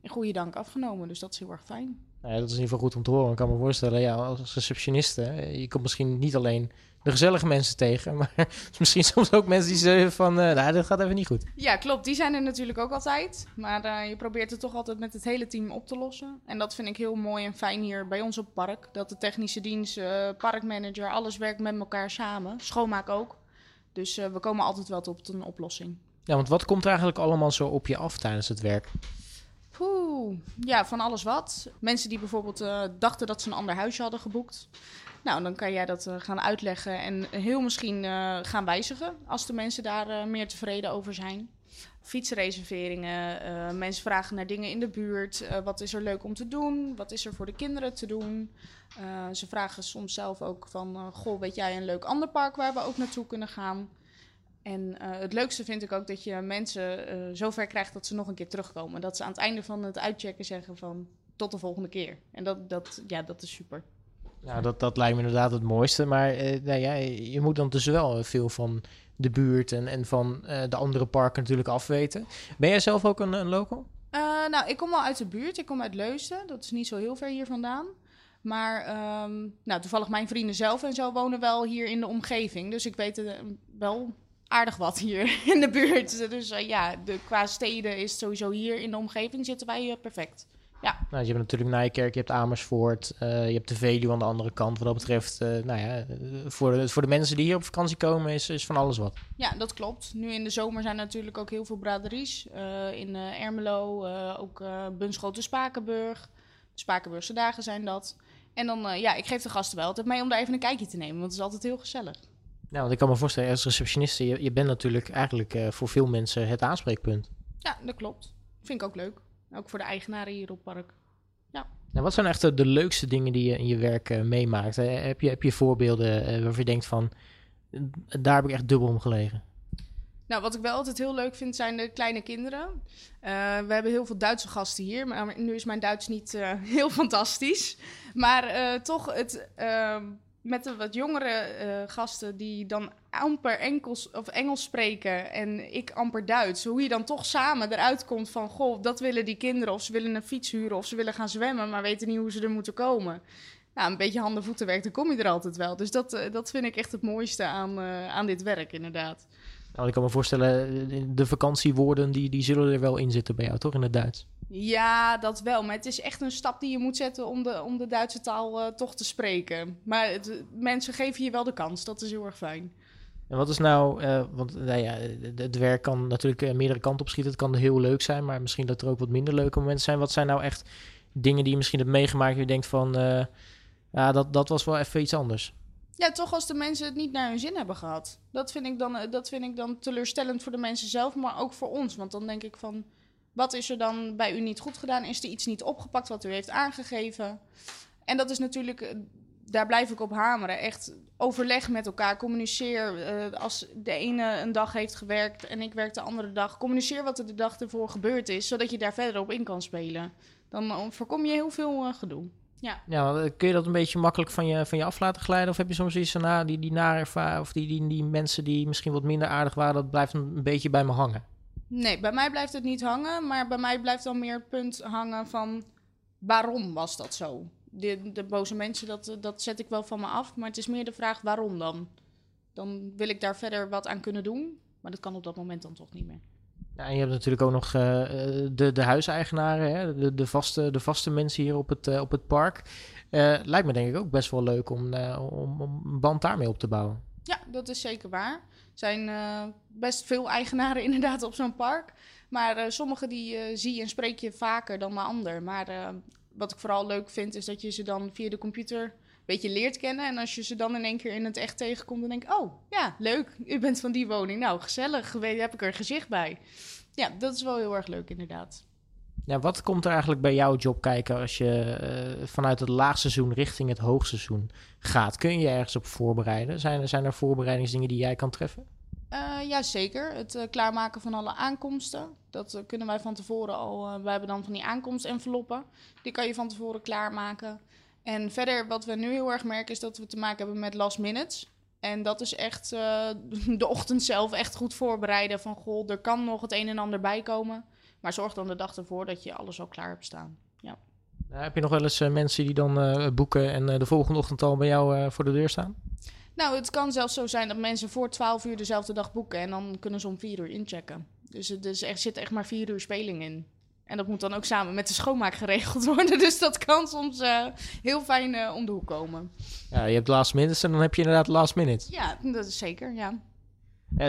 in goede dank afgenomen. Dus dat is heel erg fijn. Nou ja, dat is in ieder geval goed om te horen. Ik kan me voorstellen, ja, als receptioniste, je komt misschien niet alleen de gezellige mensen tegen. Maar misschien soms ook mensen die zeggen van, uh, nou, dit gaat even niet goed. Ja, klopt. Die zijn er natuurlijk ook altijd. Maar uh, je probeert het toch altijd met het hele team op te lossen. En dat vind ik heel mooi en fijn hier bij ons op het park. Dat de technische dienst, uh, parkmanager, alles werkt met elkaar samen. Schoonmaak ook. Dus we komen altijd wel tot een oplossing. Ja, want wat komt er eigenlijk allemaal zo op je af tijdens het werk? Poeh, ja, van alles wat. Mensen die bijvoorbeeld dachten dat ze een ander huisje hadden geboekt. Nou, dan kan jij dat uh, gaan uitleggen en heel misschien uh, gaan wijzigen als de mensen daar meer tevreden over zijn. Fietsreserveringen, mensen vragen naar dingen in de buurt. wat is er leuk om te doen? Wat is er voor de kinderen te doen? ze vragen soms zelf ook van, goh, weet jij een leuk ander park waar we ook naartoe kunnen gaan? En het leukste vind ik ook dat je mensen zover krijgt dat ze nog een keer terugkomen. Dat ze aan het einde van het uitchecken zeggen van, tot de volgende keer. En dat, dat, ja, dat is super. Nou, dat, dat lijkt me inderdaad het mooiste. Maar uh, nou ja, je moet dan dus wel veel van de buurt en, en van uh, de andere parken natuurlijk afweten. Ben jij zelf ook een, een local? Uh, nou, ik kom wel uit de buurt. Ik kom uit Leusden. Dat is niet zo heel ver hier vandaan. Maar um, nou, toevallig mijn vrienden zelf en zo wonen wel hier in de omgeving. Dus ik weet wel aardig wat hier in de buurt. Dus ja, de, qua steden is sowieso hier in de omgeving zitten wij perfect. Ja. Nou, je hebt natuurlijk Nijkerk, je hebt Amersfoort, uh, je hebt de Veluwe aan de andere kant. Wat dat betreft, nou ja, voor de, voor de mensen die hier op vakantie komen, is, is van alles wat. Ja, dat klopt. Nu in de zomer zijn natuurlijk ook heel veel braderies. In Ermelo, ook Bunschoten Spakenburg. De Spakenburgse dagen zijn dat. En dan, ja, ik geef de gasten wel altijd mee om daar even een kijkje te nemen, want het is altijd heel gezellig. Nou, want ik kan me voorstellen, als receptioniste, je, je bent natuurlijk eigenlijk voor veel mensen het aanspreekpunt. Ja, dat klopt. Vind ik ook leuk. Ook voor de eigenaren hier op het park. Ja. Nou, wat zijn echt de leukste dingen die je in je werk uh, meemaakt? Uh, heb, je, heb je voorbeelden waarvan je denkt van, daar heb ik echt dubbel om gelegen? Nou, wat ik wel altijd heel leuk vind, zijn de kleine kinderen. we hebben heel veel Duitse gasten hier, maar nu is mijn Duits niet heel fantastisch. Maar toch het ehm, met de wat jongere uh, gasten die dan amper Engels, of Engels spreken en ik amper Duits. Hoe je dan toch samen eruit komt van, goh, dat willen die kinderen. Of ze willen een fiets huren of ze willen gaan zwemmen, maar weten niet hoe ze er moeten komen. Nou, een beetje handen voetenwerk, dan kom je er altijd wel. Dus dat, uh, dat vind ik echt het mooiste aan, uh, aan dit werk, inderdaad. Nou, ik kan me voorstellen, de vakantiewoorden die, die zullen er wel in zitten bij jou, toch, in het Duits? Ja, dat wel. Maar het is echt een stap die je moet zetten om de, om de Duitse taal uh, toch te spreken. Maar het, mensen geven je wel de kans. Dat is heel erg fijn. En wat is nou, uh, want nou ja, het werk kan natuurlijk uh, meerdere kanten opschieten. Het kan heel leuk zijn, maar misschien dat er ook wat minder leuke momenten zijn. Wat zijn nou echt dingen die je misschien hebt meegemaakt en je denkt van, ja, dat, dat was wel even iets anders? Ja, toch als de mensen het niet naar hun zin hebben gehad. Dat vind ik dan, eh, dat vind ik dan teleurstellend voor de mensen zelf, maar ook voor ons. Want dan denk ik van, wat is er dan bij u niet goed gedaan? Is er iets niet opgepakt wat u heeft aangegeven? En dat is natuurlijk, eh, daar blijf ik op hameren. Echt overleg met elkaar, communiceer. Eh, als de ene een dag heeft gewerkt en ik werk de andere dag, communiceer wat er de dag ervoor gebeurd is, zodat je daar verder op in kan spelen. Dan eh, voorkom je heel veel gedoe. Ja. Ja, kun je dat een beetje makkelijk van je, van je af laten glijden? Of heb je soms iets van, nou, die, die nare of die, die, die mensen die misschien wat minder aardig waren, dat blijft een beetje bij me hangen? Nee, bij mij blijft het niet hangen, maar bij mij blijft dan meer het punt hangen van waarom was dat zo? De, de boze mensen, dat, dat zet ik wel van me af, maar het is meer de vraag waarom dan? Dan wil ik daar verder wat aan kunnen doen, maar dat kan op dat moment dan toch niet meer. Ja, en je hebt natuurlijk ook nog eh, de, de huiseigenaren, hè? De, de, vaste, de vaste mensen hier op het, eh, op het park. Eh, lijkt me denk ik ook best wel leuk om, om, om een band daarmee op te bouwen. Ja, dat is zeker waar. Zijn eh, best veel eigenaren inderdaad op zo'n park. Maar eh sommige die eh, zie en spreek je vaker dan de ander. Maar wat ik vooral leuk vind is dat je ze dan via de computer een beetje leert kennen. En als je ze dan in één keer in het echt tegenkomt, dan denk ik... Oh, ja, leuk. U bent van die woning. Nou, gezellig. Heb ik er gezicht bij. Ja, dat is wel heel erg leuk inderdaad. Ja, wat komt er eigenlijk bij jouw job kijken als je eh, vanuit het laagseizoen richting het hoogseizoen gaat? Kun je ergens op voorbereiden? Zijn, er- zijn er voorbereidingsdingen die jij kan treffen? Eh ja, zeker. Het eh, klaarmaken van alle aankomsten. Dat kunnen wij van tevoren al. wij hebben dan van die aankomstenveloppen. Die kan je van tevoren klaarmaken. En verder, wat we nu heel erg merken, is dat we te maken hebben met last minutes. En dat is echt de ochtend zelf echt goed voorbereiden. Van goh, er kan nog het een en ander bij komen. Maar zorg dan de dag ervoor dat je alles al klaar hebt staan. Eh, heb je nog wel eens eh, mensen die dan eh, boeken en de volgende ochtend al bij jou voor de deur staan? Nou, het kan zelfs zo zijn dat mensen voor 12 uur dezelfde dag boeken. En dan kunnen ze om 4 uur inchecken. Dus er dus er zit echt maar 4 uur speling in. En dat moet dan ook samen met de schoonmaak geregeld worden. Dus dat kan soms heel fijn om de hoek komen. Ja, je hebt last minutes en dan heb je inderdaad last minutes. Ja, dat is zeker, ja.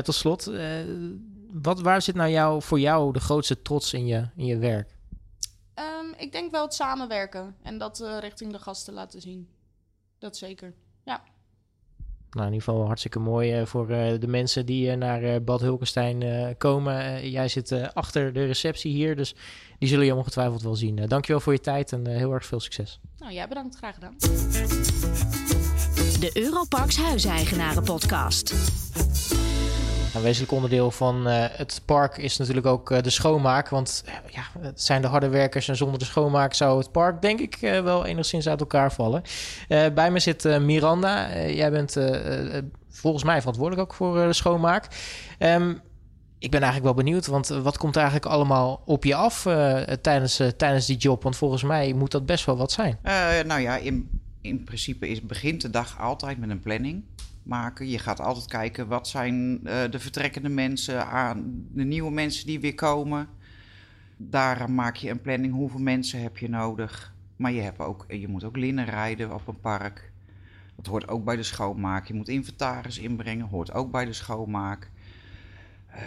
Tot slot, wat, waar zit nou jou, voor jou de grootste trots in je, in je werk? Ehm, ik denk wel het samenwerken en dat eh, richting de gasten laten zien. Dat zeker. Nou, in ieder geval hartstikke mooi eh, voor eh, de mensen die naar eh, Bad Hulkenstein eh, komen. Jij zit eh, achter de receptie hier, dus die zullen je ongetwijfeld wel zien. Dankjewel voor je tijd en eh, heel erg veel succes. Nou, jij bedankt. Graag gedaan. De Europarks Huiseigenaren Podcast. Een wezenlijk onderdeel van eh, het park is natuurlijk ook eh, de schoonmaak. Want eh, ja, het zijn de harde werkers en zonder de schoonmaak zou het park denk ik wel enigszins uit elkaar vallen. Bij me zit Miranda. Jij bent volgens mij verantwoordelijk ook voor de schoonmaak. Ehm, ik ben eigenlijk wel benieuwd, want wat komt eigenlijk allemaal op je af tijdens, tijdens die job? Want volgens mij moet dat best wel wat zijn. Nou ja, in, in principe is, begint de dag altijd met een planning maken. Je gaat altijd kijken wat zijn eh, de vertrekkende mensen, aan, de nieuwe mensen die weer komen. Daar maak je een planning. Hoeveel mensen heb je nodig? Maar je, hebt ook, je moet ook linnen rijden op een park. Dat hoort ook bij de schoonmaak. Je moet inventaris inbrengen, hoort ook bij de schoonmaak. Eh,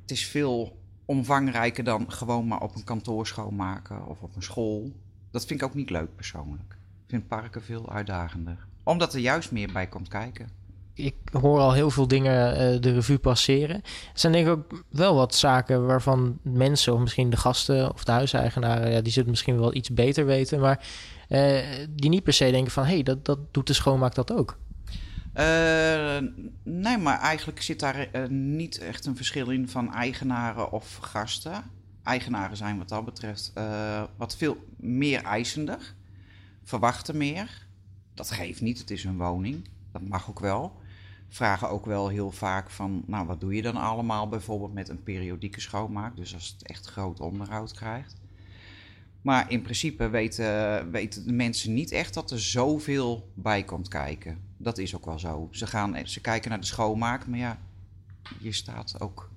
het is veel omvangrijker dan gewoon maar op een kantoor schoonmaken of op een school. Dat vind ik ook niet leuk persoonlijk. Vind parken veel uitdagender. Omdat er juist meer bij komt kijken. ik hoor al heel veel dingen eh, de revue passeren. Er zijn denk ik ook wel wat zaken waarvan mensen, of misschien de gasten of de huiseigenaren, ja, die zullen misschien wel iets beter weten, maar eh, die niet per se denken van, hé, hey, dat, dat doet de schoonmaak dat ook. Eh, nee, maar eigenlijk zit daar niet echt een verschil in van eigenaren of gasten. Eigenaren zijn wat dat betreft wat veel meer eisender, verwachten meer. Dat geeft niet, het is een woning, dat mag ook wel. Vragen ook wel heel vaak van, nou wat doe je dan allemaal bijvoorbeeld met een periodieke schoonmaak, dus als het echt groot onderhoud krijgt. Maar in principe weten, weten de mensen niet echt dat er zoveel bij komt kijken. Dat is ook wel zo. Ze, gaan, ze kijken naar de schoonmaak, maar ja, je staat ook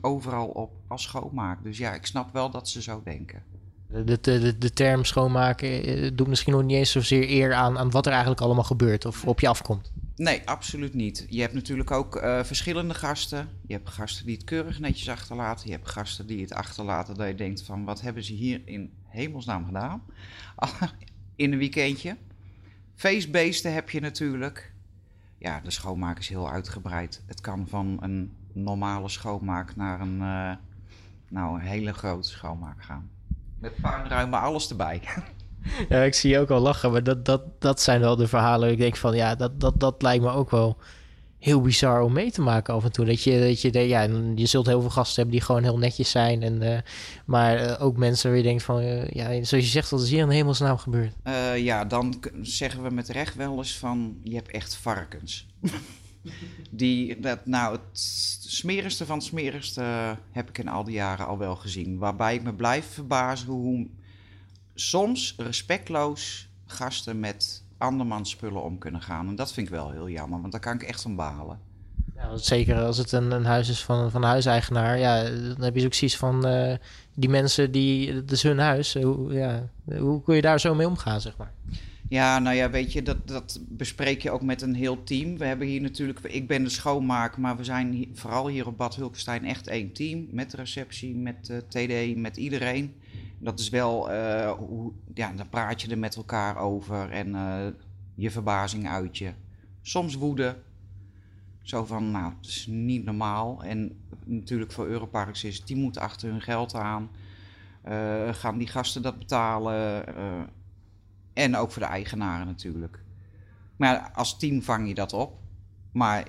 overal op als schoonmaak. Dus ja, ik snap wel dat ze zo denken. De, de, de, term schoonmaken eh, doet misschien nog niet eens zozeer eer aan, aan wat er eigenlijk allemaal gebeurt of op je afkomt. Nee, absoluut niet. Je hebt natuurlijk ook eh, verschillende gasten. Je hebt gasten die het keurig netjes achterlaten. Je hebt gasten die het achterlaten dat je denkt van... wat hebben ze hier in hemelsnaam gedaan? in een weekendje. Feestbeesten heb je natuurlijk. Ja, de schoonmaak is heel uitgebreid. Het kan van een normale schoonmaak naar een, eh, nou, een hele grote schoonmaak gaan. Met puinruimen, alles erbij. Ja, ik zie je ook al lachen, maar dat, dat, dat zijn wel de verhalen. Ik denk van ja, dat, dat, dat lijkt me ook wel heel bizar om mee te maken af en toe. Dat je, dat je, ja, je zult heel veel gasten hebben die gewoon heel netjes zijn. En, eh, maar eh, ook mensen waar je denkt van, eh, ja, zoals je zegt, wat is hier in hemelsnaam gebeurd? Ja, dan zeggen we met recht wel eens van, je hebt echt varkens. Die, dat, nou, het smerigste van het smerigste heb ik in al die jaren al wel gezien. Waarbij ik me blijf verbazen hoe soms respectloos gasten met andermans spullen om kunnen gaan. En dat vind ik wel heel jammer, want daar kan ik echt van balen. Ja, zeker als het een, een huis is van, van een huiseigenaar. Ja, dan heb je ook zoiets van eh, die mensen die, het is hun huis. Hoe, ja, hoe kun je daar zo mee omgaan, zeg maar? Ja, nou ja, weet je, dat, dat bespreek je ook met een heel team. We hebben hier natuurlijk, ik ben de schoonmaak, maar we zijn vooral hier op Bad Hulkenstein echt één team. Met de receptie, met TD, met iedereen. Dat is wel, eh, hoe, ja, dan praat je er met elkaar over en eh, je verbazing uit je. Soms woede. Zo van, nou, het is niet normaal. En natuurlijk voor Europarks is, die moeten achter hun geld aan. Eh, gaan die gasten dat betalen? En ook voor de eigenaren natuurlijk. Maar als team vang je dat op. Maar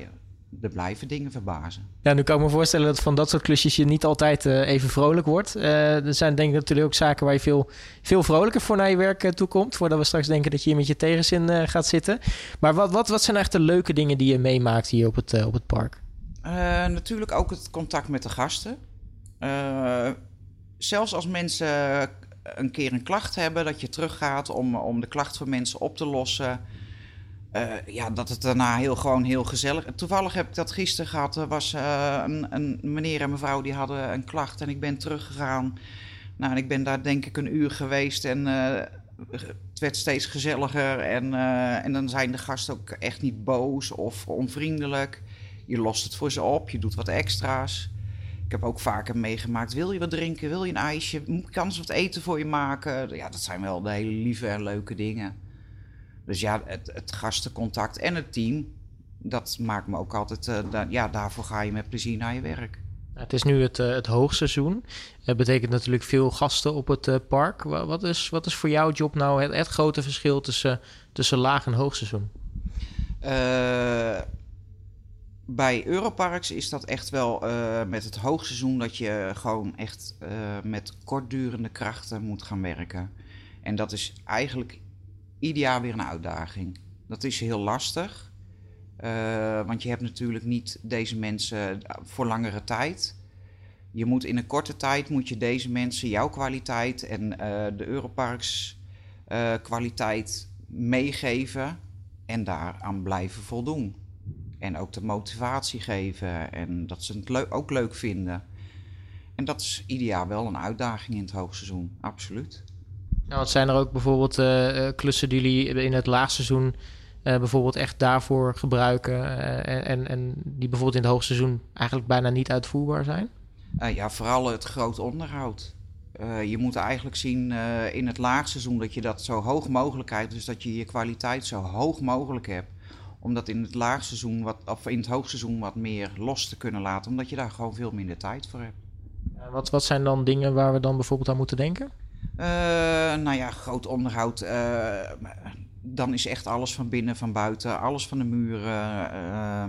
er blijven dingen verbazen. Ja, nu kan ik me voorstellen dat van dat soort klusjes je niet altijd eh, even vrolijk wordt. Eh, er zijn denk ik natuurlijk ook zaken waar je veel, veel vrolijker voor naar je werk eh, toe komt. Voordat we straks denken dat je hier met je tegenzin gaat zitten. Maar wat, wat, wat zijn echt de leuke dingen die je meemaakt hier op het, op het park? Natuurlijk ook het contact met de gasten. Zelfs als mensen een keer een klacht hebben, dat je teruggaat om, om de klacht van mensen op te lossen. Eh, ja, dat het daarna heel, gewoon heel gezellig... Toevallig heb ik dat gisteren gehad. Er was eh, een, een meneer en mevrouw die hadden een klacht en ik ben teruggegaan. Nou, ik ben daar denk ik een uur geweest en eh, het werd steeds gezelliger. En, en dan zijn de gasten ook echt niet boos of onvriendelijk. Je lost het voor ze op, je doet wat extra's. Ik heb ook vaker meegemaakt, wil je wat drinken, wil je een ijsje, kan ze wat eten voor je maken? Ja, dat zijn wel de hele lieve en leuke dingen. Dus ja, het, het gastencontact en het team, dat maakt me ook altijd, eh, da- ja, daarvoor ga je met plezier naar je werk. Het is nu het, eh, het hoogseizoen. Dat betekent natuurlijk veel gasten op het eh, park. Wa- Wat is, wat is voor jouw job nou het, het grote verschil tussen, tussen laag en hoogseizoen? Bij Europarks is dat echt wel eh, met het hoogseizoen dat je gewoon echt eh, met kortdurende krachten moet gaan werken. En dat is eigenlijk ieder jaar weer een uitdaging. Dat is heel lastig, eh, want je hebt natuurlijk niet deze mensen voor langere tijd. Je moet in een korte tijd moet je deze mensen jouw kwaliteit en de Europarks kwaliteit meegeven en daaraan blijven voldoen. En ook de motivatie geven en dat ze het ook leuk vinden. En dat is ieder jaar wel een uitdaging in het hoogseizoen, absoluut. Nou, wat zijn er ook bijvoorbeeld eh, eh, klussen die jullie in het laagseizoen eh, bijvoorbeeld echt daarvoor gebruiken en, en, die bijvoorbeeld in het hoogseizoen eigenlijk bijna niet uitvoerbaar zijn? Ja, vooral het groot onderhoud. Je moet eigenlijk zien in het laagseizoen dat je dat zo hoog mogelijk krijgt. Dus dat je je kwaliteit zo hoog mogelijk hebt. Om dat in het laagseizoen, wat, of in het hoogseizoen wat meer los te kunnen laten. Omdat je daar gewoon veel minder tijd voor hebt. Wat, wat zijn dan dingen waar we dan bijvoorbeeld aan moeten denken? Eh, nou ja, groot onderhoud. eh, dan is echt alles van binnen, van buiten, alles van de muren. eh,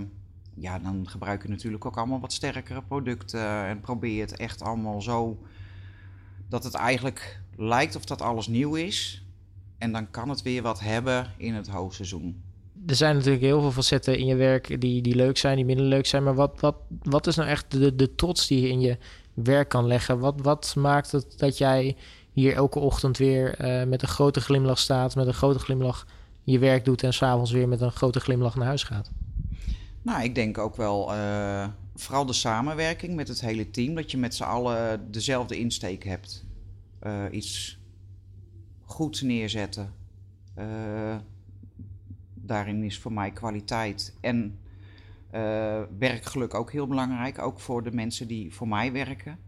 ja, dan gebruik je natuurlijk ook allemaal wat sterkere producten. En probeer het echt allemaal zo dat het eigenlijk lijkt of dat alles nieuw is. En dan kan het weer wat hebben in het hoogseizoen. Er zijn natuurlijk heel veel facetten in je werk die, die leuk zijn, die minder leuk zijn. Maar wat, wat, wat is nou echt de, de trots die je in je werk kan leggen? Wat, wat maakt het dat jij hier elke ochtend weer eh, met een grote glimlach staat, met een grote glimlach je werk doet en s'avonds weer met een grote glimlach naar huis gaat? Nou, ik denk ook wel eh, vooral de samenwerking met het hele team. Dat je met z'n allen dezelfde insteek hebt. Eh, iets goeds neerzetten. Daarin is voor mij kwaliteit en eh, werkgeluk ook heel belangrijk. Ook voor de mensen die voor mij werken.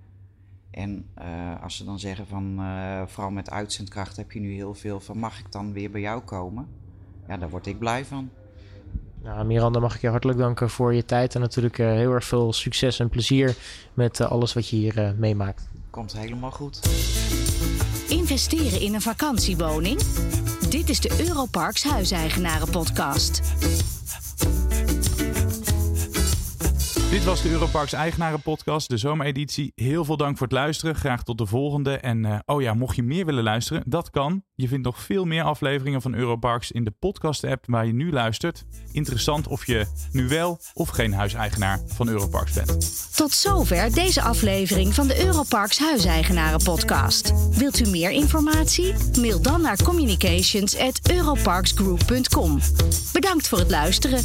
En eh, als ze dan zeggen van, eh, vooral met uitzendkracht heb je nu heel veel van, mag ik dan weer bij jou komen? ja, daar word ik blij van. Nou, Miranda, mag ik je hartelijk danken voor je tijd. En natuurlijk eh, heel erg veel succes en plezier met alles wat je hier eh, meemaakt. Komt helemaal goed. Investeren in een vakantiewoning? Dit is de Europarks Huiseigenaren Podcast. Dit was de Europarks Eigenaren Podcast, de zomereditie. Heel veel dank voor het luisteren. Graag tot de volgende. En eh, oh ja, mocht je meer willen luisteren, dat kan. Je vindt nog veel meer afleveringen van Europarks in de podcast-app waar je nu luistert. Interessant of je nu wel of geen huiseigenaar van Europarks bent. Tot zover deze aflevering van de Europarks Huiseigenaren Podcast. Wilt u meer informatie? Mail dan naar communications@europarksgroup.com. Bedankt voor het luisteren.